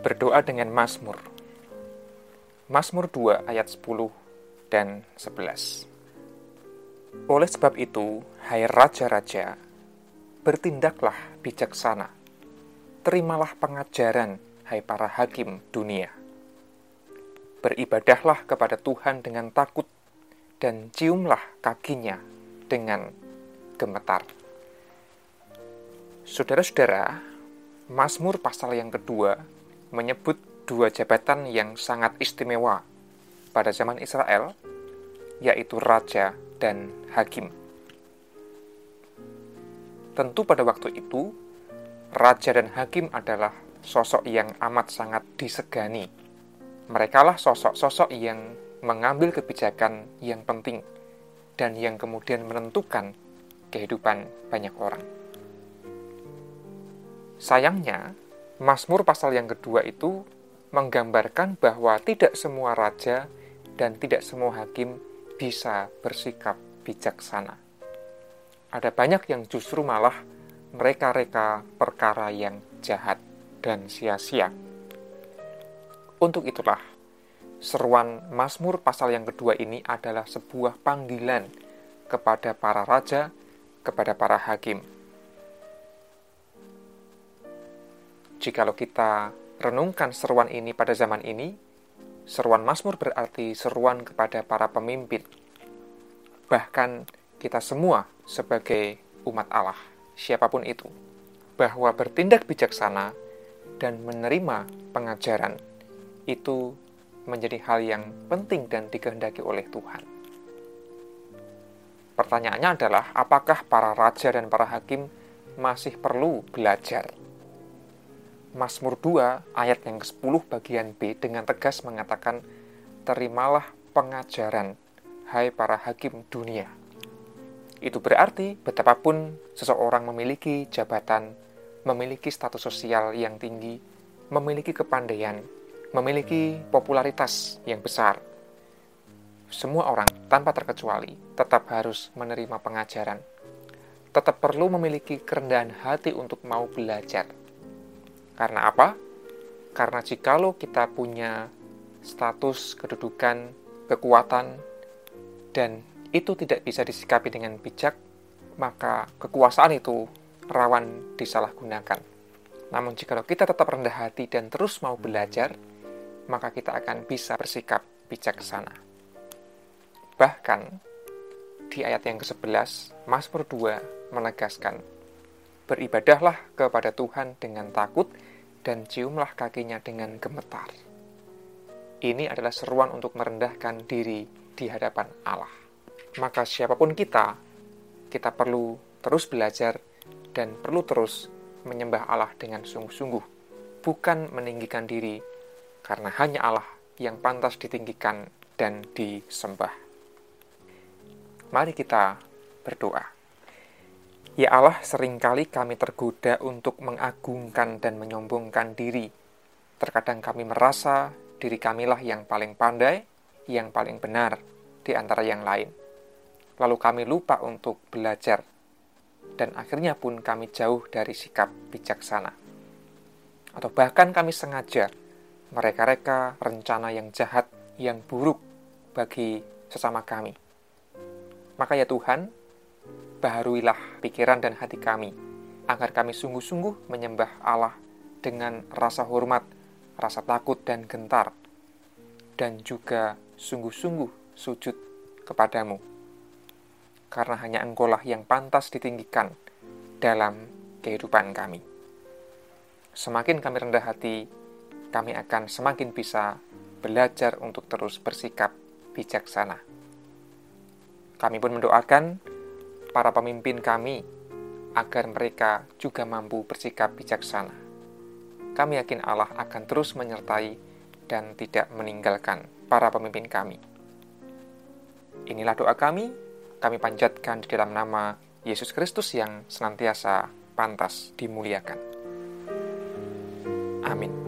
berdoa dengan Mazmur. Mazmur 2 ayat 10 dan 11. Oleh sebab itu, hai raja-raja, bertindaklah bijaksana. Terimalah pengajaran, hai para hakim dunia. Beribadahlah kepada Tuhan dengan takut dan ciumlah kakinya dengan gemetar. Saudara-saudara, Mazmur pasal yang kedua menyebut dua jabatan yang sangat istimewa pada zaman Israel, yaitu raja dan hakim. Tentu pada waktu itu, raja dan hakim adalah sosok yang amat sangat disegani. Merekalah sosok-sosok yang mengambil kebijakan yang penting dan yang kemudian menentukan kehidupan banyak orang. Sayangnya, Mazmur pasal yang kedua itu menggambarkan bahwa tidak semua raja dan tidak semua hakim bisa bersikap bijaksana. Ada banyak yang justru malah mereka-reka perkara yang jahat dan sia-sia. Untuk itulah, seruan Mazmur pasal yang kedua ini adalah sebuah panggilan kepada para raja, kepada para hakim, Jikalau kita renungkan seruan ini pada zaman ini, seruan Mazmur berarti seruan kepada para pemimpin. Bahkan kita semua sebagai umat Allah, siapa pun itu, bahwa bertindak bijaksana dan menerima pengajaran itu menjadi hal yang penting dan dikehendaki oleh Tuhan. Pertanyaannya adalah, apakah para raja dan para hakim masih perlu belajar? Mazmur 2 ayat yang ke-10 bagian B dengan tegas mengatakan, Terimalah pengajaran, hai para hakim dunia. Itu berarti betapapun seseorang memiliki jabatan, memiliki status sosial yang tinggi, memiliki kepandaian, memiliki popularitas yang besar, semua orang tanpa terkecuali tetap harus menerima pengajaran. Tetap perlu memiliki kerendahan hati untuk mau belajar karena apa? Karena jikalau kita punya status, kedudukan, kekuatan, dan itu tidak bisa disikapi dengan bijak, maka kekuasaan itu rawan disalahgunakan. Namun jikalau kita tetap rendah hati dan terus mau belajar, maka kita akan bisa bersikap bijaksana. Bahkan, di ayat yang ke-11, Mazmur 2 menegaskan, Beribadahlah kepada Tuhan dengan takut dan ciumlah kakinya dengan gemetar. Ini adalah seruan untuk merendahkan diri di hadapan Allah. Maka siapa pun kita, kita perlu terus belajar dan perlu terus menyembah Allah dengan sungguh-sungguh, bukan meninggikan diri, karena hanya Allah yang pantas ditinggikan dan disembah. Mari kita berdoa. Ya Allah, sering kali kami tergoda untuk mengagungkan dan menyombongkan diri. Terkadang kami merasa diri kamilah yang paling pandai, yang paling benar di antara yang lain. Lalu kami lupa untuk belajar, dan akhirnya pun kami jauh dari sikap bijaksana. Atau bahkan kami sengaja mereka-reka rencana yang jahat, yang buruk bagi sesama kami. Maka ya Tuhan, baharuilah pikiran dan hati kami, agar kami sungguh-sungguh menyembah Allah dengan rasa hormat, rasa takut dan gentar, dan juga sungguh-sungguh sujud kepadamu. Karena hanya engkaulah yang pantas ditinggikan dalam kehidupan kami. Semakin kami rendah hati, kami akan semakin bisa belajar untuk terus bersikap bijaksana. Kami pun mendoakan para pemimpin kami agar mereka juga mampu bersikap bijaksana. Kami yakin Allah akan terus menyertai dan tidak meninggalkan para pemimpin kami. Inilah doa kami, kami panjatkan di dalam nama Yesus Kristus yang senantiasa pantas dimuliakan. Amin.